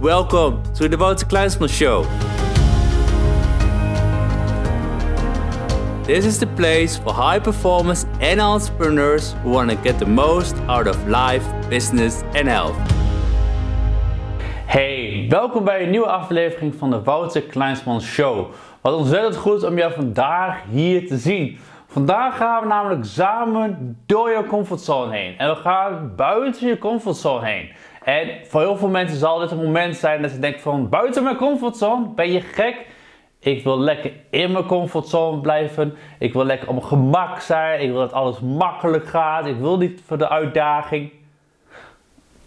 Welcome to the Wouter Kleinsman Show. This is the place for high performers and entrepreneurs who want to get the most out of life, business and health. Hey, welkom bij een nieuwe aflevering van de Wouter Kleinsman Show. Wat ontzettend goed om jou vandaag hier te zien. Vandaag gaan we namelijk samen door je comfortzone heen. En we gaan buiten je comfortzone heen. En voor heel veel mensen zal dit een moment zijn dat ze denken van buiten mijn comfortzone, ben je gek? Ik wil lekker in mijn comfortzone blijven. Ik wil lekker op gemak zijn. Ik wil dat alles makkelijk gaat. Ik wil niet voor de uitdaging.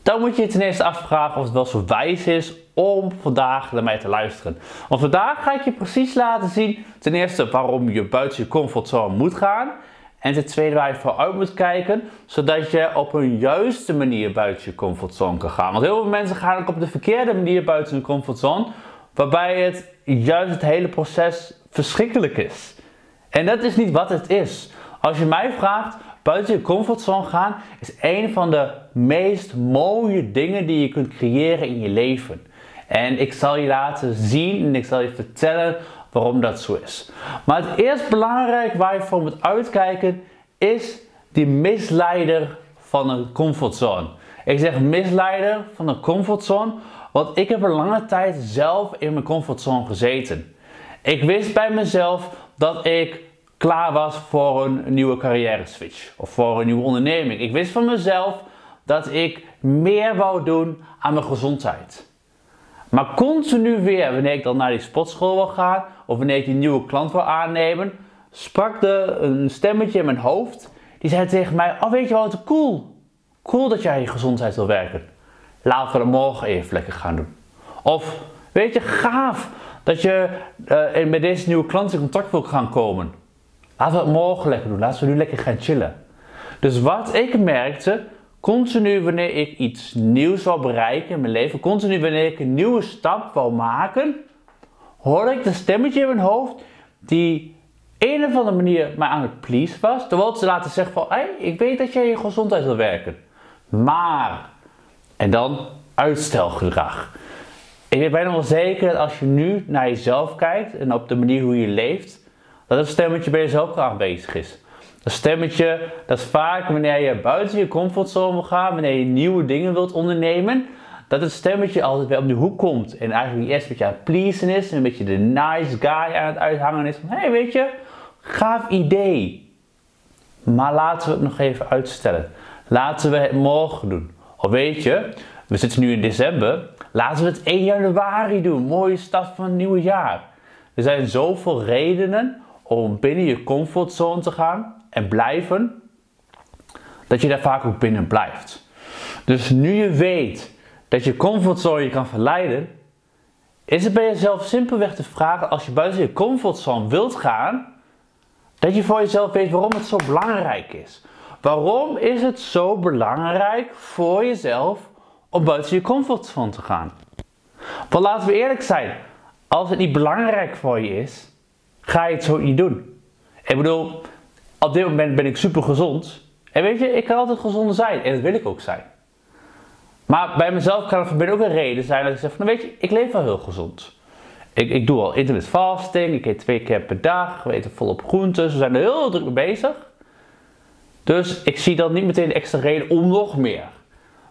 Dan moet je je ten eerste afvragen of het wel zo wijs is om vandaag naar mij te luisteren. Want vandaag ga ik je precies laten zien, ten eerste waarom je buiten je comfortzone moet gaan. En ten tweede waar je vooruit moet kijken, zodat je op een juiste manier buiten je comfortzone kan gaan. Want heel veel mensen gaan ook op de verkeerde manier buiten hun comfortzone, waarbij het juist het hele proces verschrikkelijk is. En dat is niet wat het is. Als je mij vraagt, buiten je comfortzone gaan is een van de meest mooie dingen die je kunt creëren in je leven. En ik zal je laten zien en ik zal je vertellen waarom dat zo is. Maar het eerst belangrijk waar je voor moet uitkijken is die misleider van een comfortzone. Ik zeg misleider van een comfortzone, want ik heb een lange tijd zelf in mijn comfortzone gezeten. Ik wist bij mezelf dat ik klaar was voor een nieuwe carrière switch of voor een nieuwe onderneming. Ik wist van mezelf dat ik meer wou doen aan mijn gezondheid. Maar continu weer, wanneer ik dan naar die sportschool wil gaan of wanneer ik die nieuwe klant wil aannemen, sprak er een stemmetje in mijn hoofd. Die zei tegen mij: Oh, weet je wat, cool. Cool dat jij aan je gezondheid wil werken. Laten we dat morgen even lekker gaan doen. Of weet je, gaaf dat je uh, met deze nieuwe klant in contact wil gaan komen. Laten we het morgen lekker doen. Laten we nu lekker gaan chillen. Dus wat ik merkte, continu wanneer ik iets nieuws wil bereiken in mijn leven, continu wanneer ik een nieuwe stap wil maken, hoorde ik een stemmetje in mijn hoofd die een of andere manier mij aan het please was. Terwijl ze laten zeggen van, ik weet dat jij je gezondheid wil werken. Maar, en dan uitstelgedrag. Ik weet bijna wel zeker dat als je nu naar jezelf kijkt en op de manier hoe je leeft, dat het stemmetje bij jezelf aanwezig is. Dat stemmetje, dat vaak wanneer je buiten je comfortzone wil gaan, wanneer je nieuwe dingen wilt ondernemen, dat het stemmetje altijd weer op de hoek komt. En eigenlijk eerst een beetje aan het pleasen is en een beetje de nice guy aan het uithangen is. Van, hé hey, weet je, gaaf idee. Maar laten we het nog even uitstellen. Laten we het morgen doen. Of weet je, we zitten nu in december. Laten we het 1 januari doen. Mooie start van het nieuwe jaar. Er zijn zoveel redenen om binnen je comfortzone te gaan en blijven, dat je daar vaak ook binnen blijft. Dus nu je weet dat je comfortzone je kan verleiden, is het bij jezelf simpelweg te vragen als je buiten je comfortzone wilt gaan, dat je voor jezelf weet waarom het zo belangrijk is. Waarom is het zo belangrijk voor jezelf om buiten je comfortzone te gaan? Want laten we eerlijk zijn, als het niet belangrijk voor je is, ga je het zo niet doen. Ik bedoel, op dit moment ben ik super gezond. En weet je, ik kan altijd gezonder zijn. En dat wil ik ook zijn. Maar bij mezelf kan van binnen ook een reden zijn dat ik zeg van, weet je, ik leef wel heel gezond. Ik, ik doe al intermittent fasting, ik eet twee keer per dag, we eten volop groenten, we zijn er heel druk mee bezig. Dus ik zie dan niet meteen de extra reden om nog meer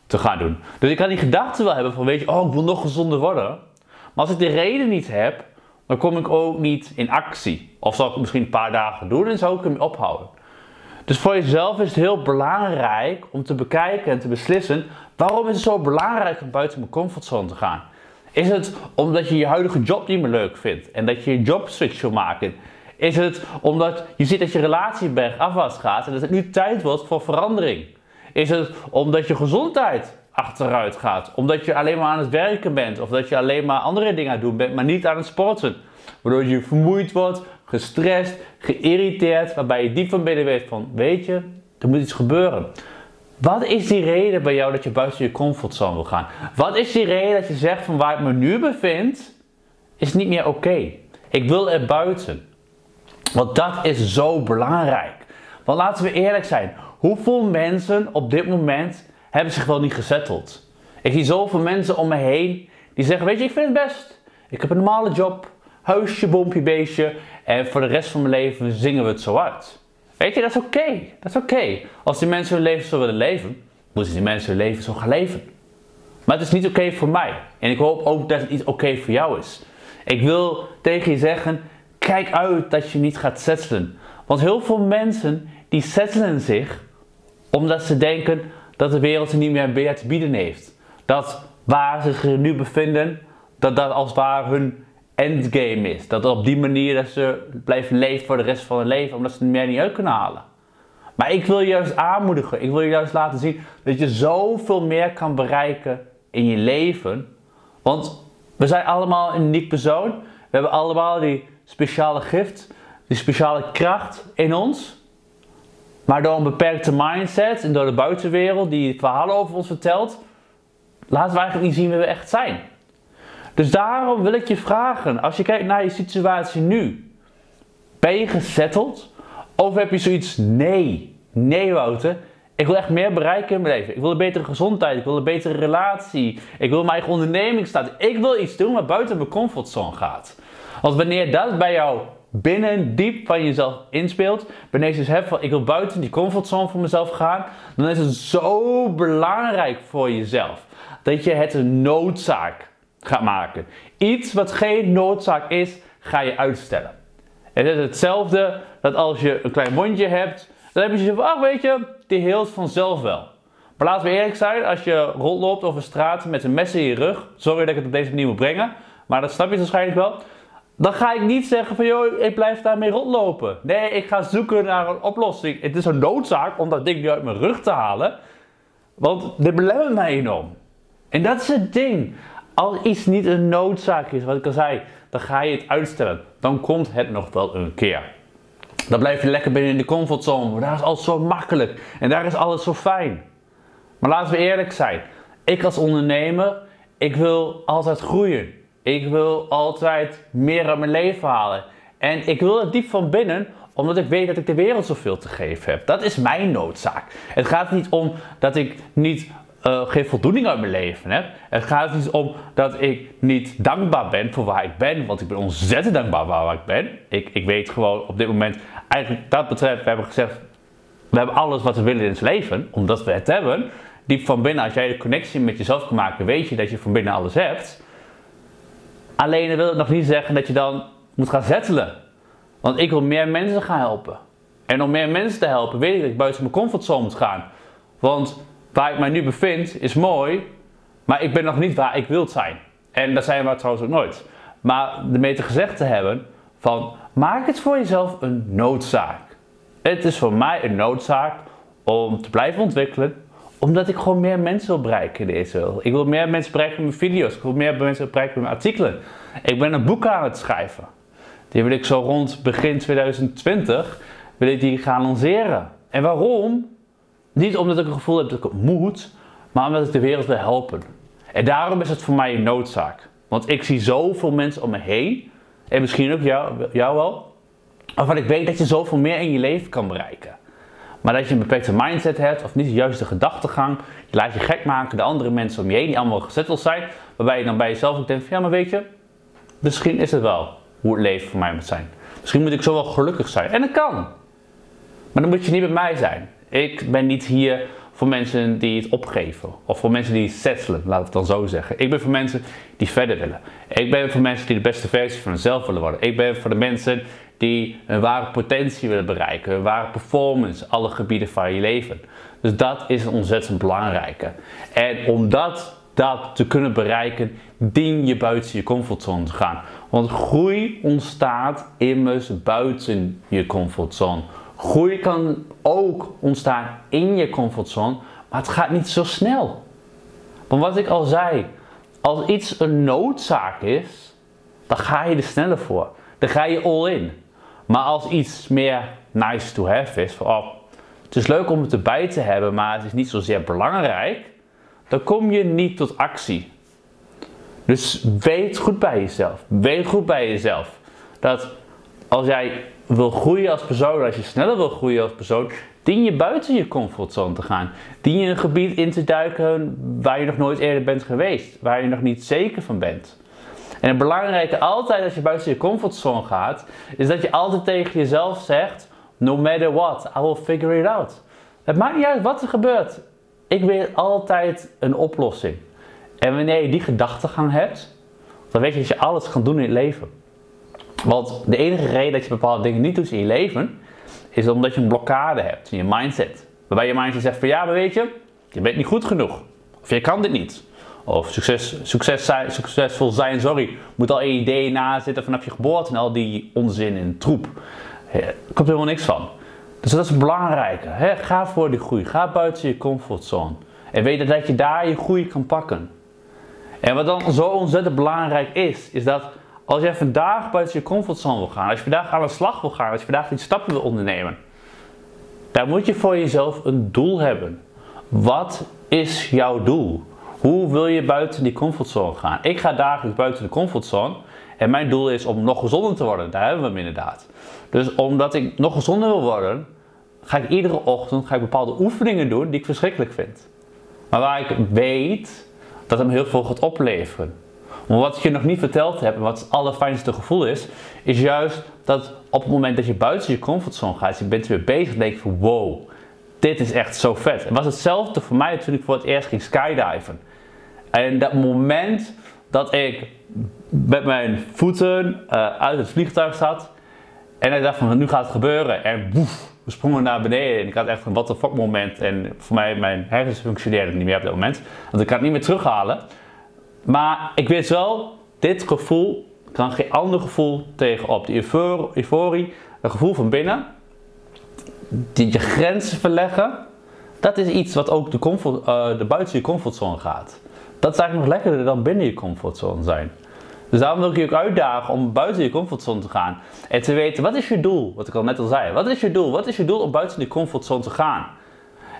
te gaan doen. Dus ik kan die gedachte wel hebben van, weet je, oh, ik wil nog gezonder worden. Maar als ik de reden niet heb, dan kom ik ook niet in actie. Of zal ik het misschien een paar dagen doen en zou ik hem ophouden. Dus voor jezelf is het heel belangrijk om te bekijken en te beslissen waarom is het zo belangrijk om buiten mijn comfortzone te gaan. Is het omdat je je huidige job niet meer leuk vindt en dat je je job switch wil maken? Is het omdat je ziet dat je relatie bergafwaarts gaat en dat het nu tijd wordt voor verandering? Is het omdat je gezondheid achteruit gaat. Omdat je alleen maar aan het werken bent. Of dat je alleen maar andere dingen aan het doen bent, maar niet aan het sporten. Waardoor je vermoeid wordt, gestrest, geïrriteerd. Waarbij je diep van binnen weet van, weet je, er moet iets gebeuren. Wat is die reden bij jou dat je buiten je comfortzone wil gaan? Wat is die reden dat je zegt van waar ik me nu bevind, is niet meer oké. Ik wil er buiten. Want dat is zo belangrijk. Want laten we eerlijk zijn. Hoeveel mensen op dit moment hebben zich wel niet gezetteld. Ik zie zoveel mensen om me heen die zeggen, weet je, ik vind het best. Ik heb een normale job, huisje, bompje, beestje. En voor de rest van mijn leven zingen we het zo uit. Weet je, dat is oké. Dat is oké. Als die mensen hun leven zo willen leven, moeten die mensen hun leven zo gaan leven. Maar het is niet oké voor mij. En ik hoop ook dat het niet oké voor jou is. Ik wil tegen je zeggen, kijk uit dat je niet gaat settelen. Want heel veel mensen die settelen zich omdat ze denken dat de wereld ze niet meer meer te bieden heeft. Dat waar ze zich nu bevinden, dat dat als het ware hun endgame is. Dat op die manier dat ze blijven leven voor de rest van hun leven, omdat ze het meer niet uit kunnen halen. Maar ik wil je juist aanmoedigen. Ik wil je juist laten zien dat je zoveel meer kan bereiken in je leven. Want we zijn allemaal een uniek persoon. We hebben allemaal die speciale gift, die speciale kracht in ons. Maar door een beperkte mindset en door de buitenwereld die verhalen over ons vertelt, laten we eigenlijk niet zien wie we echt zijn. Dus daarom wil ik je vragen, als je kijkt naar je situatie nu, ben je gezetteld? Of heb je zoiets, nee, nee Wouter, ik wil echt meer bereiken in mijn leven. Ik wil een betere gezondheid, ik wil een betere relatie, ik wil mijn eigen onderneming starten. Ik wil iets doen wat buiten mijn comfortzone gaat. Want wanneer dat bij jou binnen diep van jezelf inspeelt, wanneer je dus van ik wil buiten die comfortzone voor mezelf gaan, dan is het zo belangrijk voor jezelf dat je het een noodzaak gaat maken. Iets wat geen noodzaak is, ga je uitstellen. Het is hetzelfde dat als je een klein mondje hebt, dan heb je zoiets van, ach weet je, die heelt vanzelf wel. Maar laten we eerlijk zijn, als je rondloopt over straat met een mes in je rug, sorry dat ik het op deze manier moet brengen, maar dat snap je waarschijnlijk wel. Dan ga ik niet zeggen van, joh, ik blijf daarmee rondlopen. Nee, ik ga zoeken naar een oplossing. Het is een noodzaak om dat ding nu uit mijn rug te halen. Want dit belemmert mij enorm. En dat is het ding. Als iets niet een noodzaak is, wat ik al zei, dan ga je het uitstellen. Dan komt het nog wel een keer. Dan blijf je lekker binnen in de comfortzone. Daar is alles zo makkelijk. En daar is alles zo fijn. Maar laten we eerlijk zijn. Ik als ondernemer, ik wil altijd groeien. Ik wil altijd meer uit mijn leven halen. En ik wil het diep van binnen, omdat ik weet dat ik de wereld zoveel te geven heb. Dat is mijn noodzaak. Het gaat niet om dat ik niet uh, geen voldoening uit mijn leven heb. Het gaat niet om dat ik niet dankbaar ben voor waar ik ben, want ik ben ontzettend dankbaar voor waar ik ben. Ik, ik weet gewoon op dit moment, eigenlijk dat betreft, we hebben gezegd, we hebben alles wat we willen in het leven, omdat we het hebben. Diep van binnen, als jij de connectie met jezelf kan maken, weet je dat je van binnen alles hebt. Alleen dat wil nog niet zeggen dat je dan moet gaan zettelen. Want ik wil meer mensen gaan helpen. En om meer mensen te helpen, weet ik dat ik buiten mijn comfortzone moet gaan. Want waar ik mij nu bevind is mooi, maar ik ben nog niet waar ik wil zijn. En dat zijn we trouwens ook nooit. Maar ermee te gezegd te hebben van maak het voor jezelf een noodzaak. Het is voor mij een noodzaak om te blijven ontwikkelen, omdat ik gewoon meer mensen wil bereiken deze. Ik wil meer mensen bereiken met mijn video's, ik wil meer mensen bereiken met mijn artikelen. Ik ben een boek aan het schrijven. Die wil ik zo rond begin 2020 wil ik die gaan lanceren. En waarom? Niet omdat ik het gevoel heb dat ik het moet, maar omdat ik de wereld wil helpen. En daarom is het voor mij een noodzaak. Want ik zie zoveel mensen om me heen, en misschien ook jou, jou wel, waarvan ik weet dat je zoveel meer in je leven kan bereiken. Maar dat je een beperkte mindset hebt of niet de juiste gedachtegang, je laat je gek maken, de andere mensen om je heen die allemaal gezetteld zijn, waarbij je dan bij jezelf ook denkt van ja maar weet je, misschien is het wel hoe het leven voor mij moet zijn. Misschien moet ik zo wel gelukkig zijn. En dat kan. Maar dan moet je niet bij mij zijn. Ik ben niet hier voor mensen die het opgeven. Of voor mensen die settelen, laat het dan zo zeggen. Ik ben voor mensen die verder willen. Ik ben voor mensen die de beste versie van zichzelf willen worden. Ik ben voor de mensen die een ware potentie willen bereiken. Een ware performance, alle gebieden van je leven. Dus dat is ontzettend belangrijke. En om dat, dat te kunnen bereiken, dien je buiten je comfortzone te gaan. Want groei ontstaat immers buiten je comfortzone. Groei kan ook ontstaan in je comfortzone, maar het gaat niet zo snel. Want wat ik al zei, als iets een noodzaak is, dan ga je er sneller voor. Dan ga je all in. Maar als iets meer nice to have is, van, oh, het is leuk om het erbij te hebben, maar het is niet zozeer belangrijk, dan kom je niet tot actie. Dus weet goed bij jezelf. Weet goed bij jezelf dat als jij wil groeien als persoon, als je sneller wil groeien als persoon, Dien je buiten je comfortzone te gaan. Dien je een gebied in te duiken waar je nog nooit eerder bent geweest. Waar je nog niet zeker van bent. En het belangrijke altijd als je buiten je comfortzone gaat, is dat je altijd tegen jezelf zegt: No matter what, I will figure it out. Het maakt niet uit wat er gebeurt. Ik weet altijd een oplossing. En wanneer je die gedachtegang hebt, dan weet je dat je alles kan doen in het leven. Want de enige reden dat je bepaalde dingen niet doet in je leven, is omdat je een blokkade hebt in je mindset. Waarbij je mindset zegt van ja, maar weet je, je bent niet goed genoeg. Of je kan dit niet. Of succes, succes succesvol zijn, sorry, moet al je ideeën nazitten vanaf je geboorte en al die onzin en troep. Er komt helemaal niks van. Dus dat is het belangrijke. Hè? Ga voor die groei. Ga buiten je comfortzone. En weet dat je daar je groei kan pakken. En wat dan zo ontzettend belangrijk is, is dat als jij vandaag buiten je comfortzone wil gaan, als je vandaag aan de slag wil gaan, als je vandaag die stappen wil ondernemen, dan moet je voor jezelf een doel hebben. Wat is jouw doel? Hoe wil je buiten die comfortzone gaan? Ik ga dagelijks buiten de comfortzone en mijn doel is om nog gezonder te worden. Daar hebben we hem inderdaad. Dus omdat ik nog gezonder wil worden, ga ik iedere ochtend ga ik bepaalde oefeningen doen die ik verschrikkelijk vind. Maar waar ik weet dat hem heel veel gaat opleveren. Maar wat ik je nog niet verteld heb en wat het allerfijnste gevoel is, is juist dat op het moment dat je buiten je comfortzone gaat, je bent weer bezig, denk je van wow, dit is echt zo vet. Het was hetzelfde voor mij toen ik voor het eerst ging skydiven. En dat moment dat ik met mijn voeten uh, uit het vliegtuig zat en ik dacht van nu gaat het gebeuren en boef, we sprongen naar beneden en ik had echt een what the fuck moment en voor mij mijn hersens functioneerden niet meer op dat moment, want ik kan het niet meer terughalen. Maar ik weet wel, dit gevoel kan geen ander gevoel tegenop. Die euforie, het gevoel van binnen, die je grenzen verleggen, dat is iets wat ook de, comfort, uh, de buiten je comfortzone gaat. Dat is eigenlijk nog lekkerder dan binnen je comfortzone zijn. Dus daarom wil ik je ook uitdagen om buiten je comfortzone te gaan. En te weten, wat is je doel? Wat ik al net al zei. Wat is je doel? Wat is je doel om buiten die comfortzone te gaan?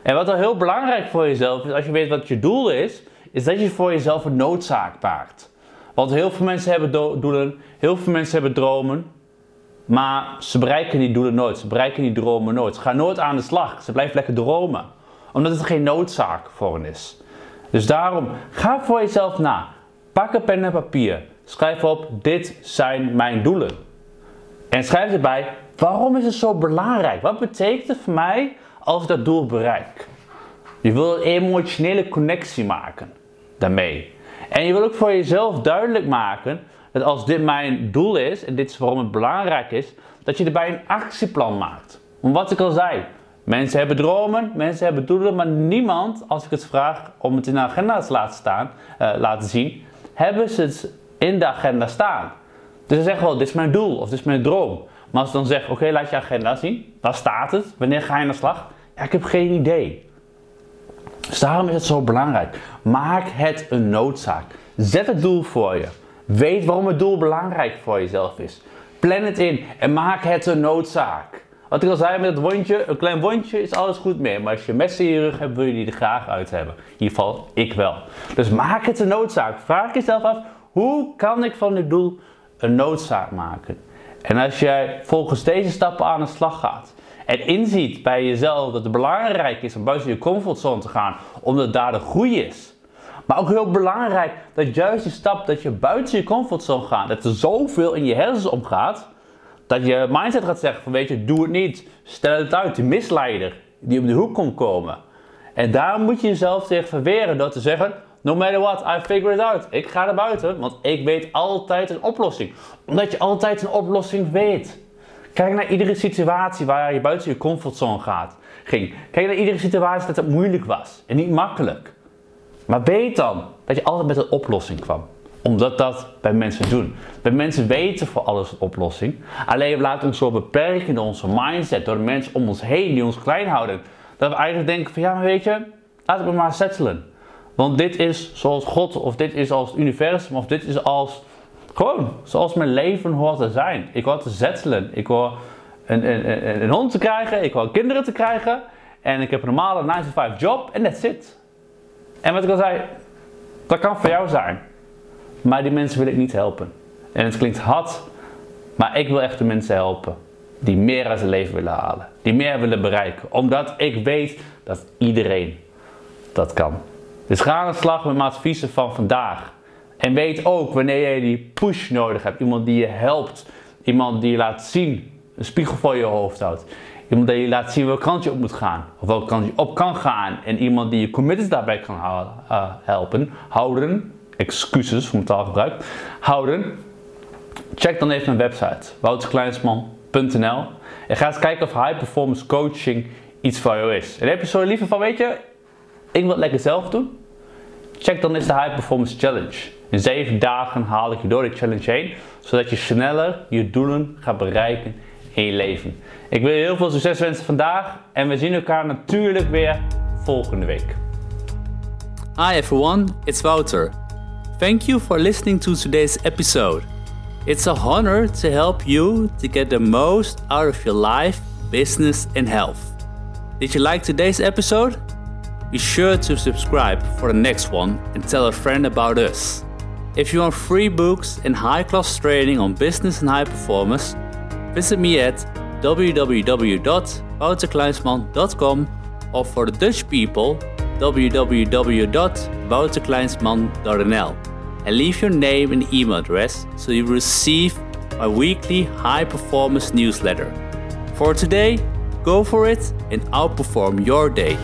En wat er heel belangrijk voor jezelf is, als je weet wat je doel is, is dat je voor jezelf een noodzaak maakt. Want heel veel mensen hebben doelen, heel veel mensen hebben dromen, maar ze bereiken die doelen nooit, ze bereiken die dromen nooit. Ze gaan nooit aan de slag, ze blijven lekker dromen, omdat het geen noodzaak voor hen is. Dus daarom, ga voor jezelf na. Pak een pen en papier. Schrijf op, dit zijn mijn doelen. En schrijf erbij, waarom is het zo belangrijk? Wat betekent het voor mij als ik dat doel bereik? Je wil een emotionele connectie maken daarmee. En je wil ook voor jezelf duidelijk maken dat als dit mijn doel is, en dit is waarom het belangrijk is, dat je erbij een actieplan maakt. Om wat ik al zei, mensen hebben dromen, mensen hebben doelen, maar niemand, als ik het vraag om het in de agenda te laten, staan, uh, laten zien, hebben ze het in de agenda staan. Dus ze zeggen wel, dit is mijn doel of dit is mijn droom. Maar als ze dan zeggen, oké, laat je agenda zien, waar staat het? Wanneer ga je aan de slag? Ja, ik heb geen idee. Dus daarom is het zo belangrijk. Maak het een noodzaak. Zet het doel voor je. Weet waarom het doel belangrijk voor jezelf is. Plan het in en maak het een noodzaak. Wat ik al zei met het wondje, een klein wondje is alles goed mee. Maar als je messen in je rug hebt, wil je die er graag uit hebben. In ieder geval, ik wel. Dus maak het een noodzaak. Vraag jezelf af, hoe kan ik van dit doel een noodzaak maken? En als jij volgens deze stappen aan de slag gaat, en inziet bij jezelf dat het belangrijk is om buiten je comfortzone te gaan, omdat daar de groei is. Maar ook heel belangrijk dat juist die stap dat je buiten je comfortzone gaat, dat er zoveel in je hersens omgaat, dat je mindset gaat zeggen van weet je, doe het niet, stel het uit, die misleider die om de hoek komt komen. En daar moet je jezelf tegen verweren door te zeggen, no matter what, I figure it out. Ik ga naar buiten, want ik weet altijd een oplossing. Omdat je altijd een oplossing weet. Kijk naar iedere situatie waar je buiten je comfortzone gaat, ging. Kijk naar iedere situatie dat het moeilijk was en niet makkelijk. Maar weet dan dat je altijd met een oplossing kwam. Omdat dat bij mensen doen. Bij mensen weten voor alles een oplossing. Alleen we laten ons zo beperken in onze mindset door de mensen om ons heen die ons klein houden. Dat we eigenlijk denken van ja, maar weet je, laten we maar settelen. Want dit is zoals God, of dit is als het universum, of dit is als gewoon, zoals mijn leven hoort te zijn. Ik hoor te zettelen. Ik hoor een, een, een, een, hond te krijgen. Ik hoor kinderen te krijgen. En ik heb een normale 9 to 5 job. En that's it. En wat ik al zei, dat kan voor jou zijn. Maar die mensen wil ik niet helpen. En het klinkt hard, maar ik wil echt de mensen helpen. die meer uit zijn leven willen halen, die meer willen bereiken, omdat ik weet dat iedereen dat kan. Dus ga aan de slag met mijn adviezen van vandaag. En weet ook wanneer je die push nodig hebt, iemand die je helpt, iemand die je laat zien, een spiegel voor je hoofd houdt. Iemand die je laat zien welke kant je op moet gaan. Of welke kant je op kan gaan. En iemand die je committeds daarbij kan uh, helpen. Houden. Excuses voor mijn taalgebruik. Houden. Check dan even mijn website. wouterkleinsman.nl En ga eens kijken of high performance coaching iets voor jou is. En heb je zo liever van, weet je, ik wil het lekker zelf doen. Check dan eens de High Performance Challenge. In 7 dagen haal ik je door de challenge heen, zodat je sneller je doelen gaat bereiken in je leven. Ik wil je heel veel succes wensen vandaag en we zien elkaar natuurlijk weer volgende week. Hi everyone, it's Wouter. Thank you for listening to today's episode. It's a honor to help you to get the most out of your life, business, and health. Did you like today's episode? Be sure to subscribe for the next one and tell a friend about us. If you want free books and high class training on business and high performance, visit me at www.wouterkleinsman.com or for the Dutch people, www.wouterkleinsman.nl and leave your name and email address so you receive my weekly high performance newsletter. For today, go for it and outperform your day.